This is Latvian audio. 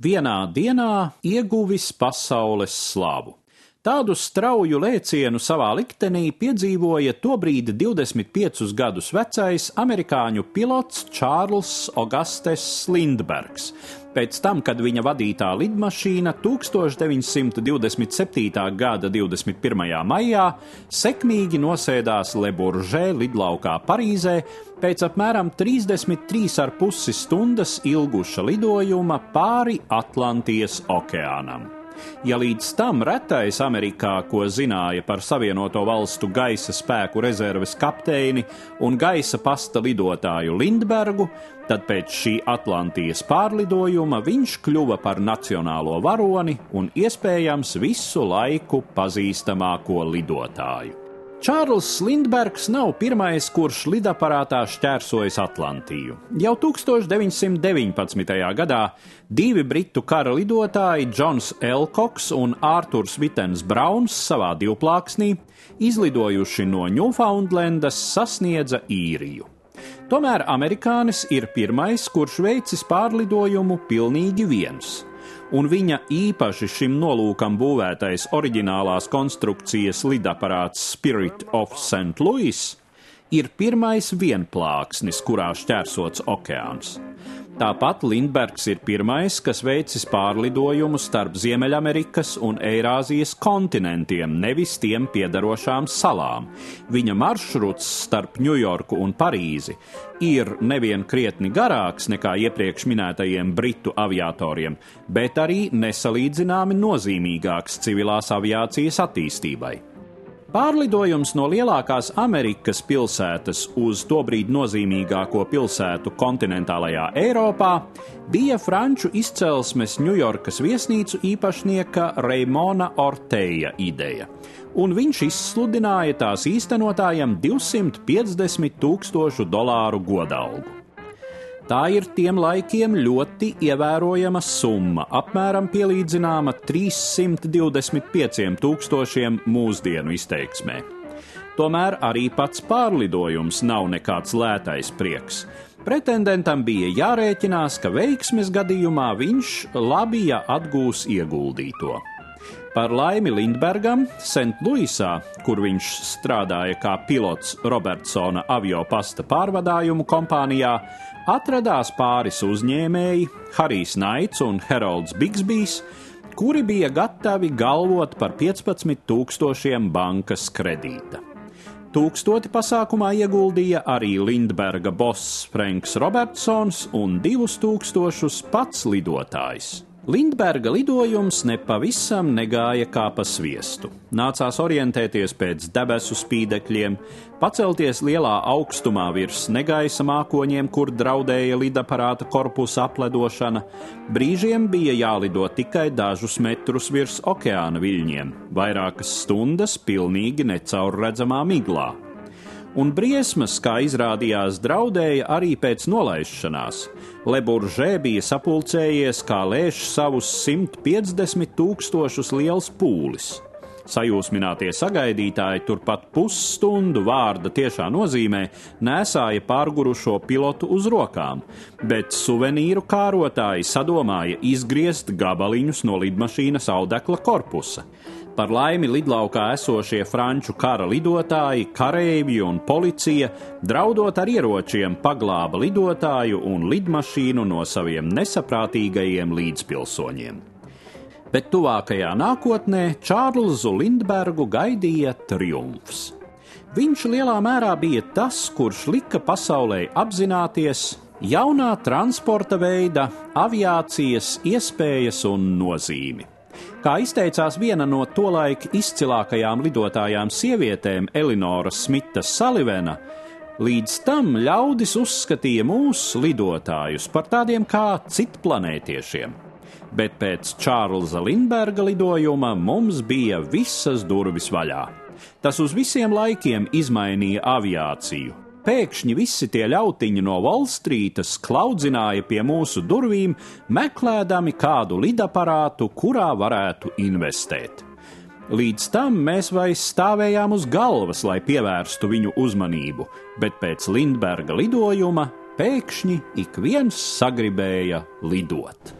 vienā dienā ieguvis pasaules slavu. Tādu strauju lēcienu savā liktenī piedzīvoja tobrīd 25 gadus vecais amerikāņu pilots Čārls Augustes Lindbergs. Pēc tam, kad viņa vadītā lidmašīna 1927. gada 21. maijā sekmīgi nosēdās Leburžē lidlaukā Parīzē pēc apmēram 33,5 stundas ilguša lidojuma pāri Atlantijas okeānam. Ja līdz tam retais Amerikā, ko zināja par Savienoto valstu gaisa spēku rezerves kapteini un gaisa pasta lidotāju Lindbergu, tad pēc šī Atlantijas pārlidojuma viņš kļuva par nacionālo varoni un iespējams visu laiku pazīstamāko lidotāju. Čārls Lindbergs nav pirmais, kurš lidaparātā šķērsojis Atlantiju. Jau 1919. gadā divi britu kara lidotāji, Džons Elkoks un Ārturs Vitens Brauns, savā divplāksnī, izlidojuši no Ņūfaundlendas, sasniedza īriju. Tomēr amerikānis ir pirmais, kurš veicis pārlidojumu pilnīgi viens un viņa īpaši šim nolūkam būvētais oriģinālās konstrukcijas lidaparāts Spirit of St. Louis ir pirmais vienplāksnis, kurā šķērsots okeāns. Tāpat Lindbergs ir pirmais, kas veicis pārlidojumu starp Ziemeļamerikas un Eirāzijas kontinentiem, nevis tiem piedarošām salām. Viņa maršruts starp Ņujorku un Parīzi ir nevien krietni garāks nekā iepriekš minētajiem britu aviatoriem, bet arī nesalīdzināmi nozīmīgāks civilās aviācijas attīstībai. Pārlidojums no lielākās Amerikas pilsētas uz tobrīd nozīmīgāko pilsētu kontinentālajā Eiropā bija franču izcelsmes Ņujorkas viesnīcu īpašnieka Reimona Orteja ideja, un viņš izsludināja tās īstenotājiem 250 tūkstošu dolāru godalgu. Tā ir tiem laikiem ļoti ievērojama summa, apmēram pielīdzināma 325 tūkstošiem mūsdienu izteiksmē. Tomēr arī pats pārlidojums nav nekāds lētais prieks. Pretendentam bija jārēķinās, ka veiksmes gadījumā viņš labi ja atgūs ieguldīto. Par laimi Lindbergam, Sentluisā, kur viņš strādāja kā pilots Robertsona avio pasta pārvadājumu kompānijā, atradās pāris uzņēmēji, Harijs Naits un Herolds Bigsbijs, kuri bija gatavi galvot par 15 tūkstošiem bankas kredīta. Tūkstoti pasākumā ieguldīja arī Lindberga boss Franks Robertsons un divus tūkstošus pats lidotājs. Lindberga lidojums nepavisam negāja kā pa sviestu. Nācās orientēties pēc debesu spīdekļiem, pacelties lielā augstumā virs negaisa mākoņiem, kur draudēja lidaparāta korpusa apledošana. Brīžiem bija jālido tikai dažus metrus virs okeāna viļņiem, vairākas stundas pilnīgi necaurredzamā miglā un briesmas, kā izrādījās, draudēja arī pēc nolaišanās. Leburžē bija sapulcējies, kā lēš savus 150 tūkstošus liels pūlis. Sajūsminātie sagaidītāji turpat pusstundu vārda tiešā nozīmē nesāja pārgurušo pilotu uz rokām, bet suvenīru kārotāji sadomāja izgriezt gabaliņus no lidmašīnas audekla korpusa. Par laimi lidlaukā esošie franču kara lidotāji, kareivji un policija, draudot ar ieročiem, paglāba lidotāju un lidmašīnu no saviem nesaprātīgajiem līdzpilsoņiem. Bet tuvākajā nākotnē Čārlzu Lindbergu gaidīja triumfs. Viņš lielā mērā bija tas, kurš lika pasaulē apzināties jaunā transporta veida, aviācijas iespējas un nozīmi. Kā izteicās viena no tolaik izcilākajām lidotājām sievietēm, Elinora Smita Salivena, līdz tam ļaudis uzskatīja mūsu lidotājus par tādiem kā citplanētiešiem. Bet pēc Čārlza Lindberga lidojuma mums bija visas durvis vaļā. Tas uz visiem laikiem izmainīja aviāciju, Pēkšņi visi tie ļautiņi no Volstrītas klaudzināja pie mūsu durvīm, meklēdami kādu lidaparātu, kurā varētu investēt. Līdz tam mēs vairs stāvējām uz galvas, lai pievērstu viņu uzmanību, bet pēc Lindberga lidojuma pēkšņi ik viens sagribēja lidot.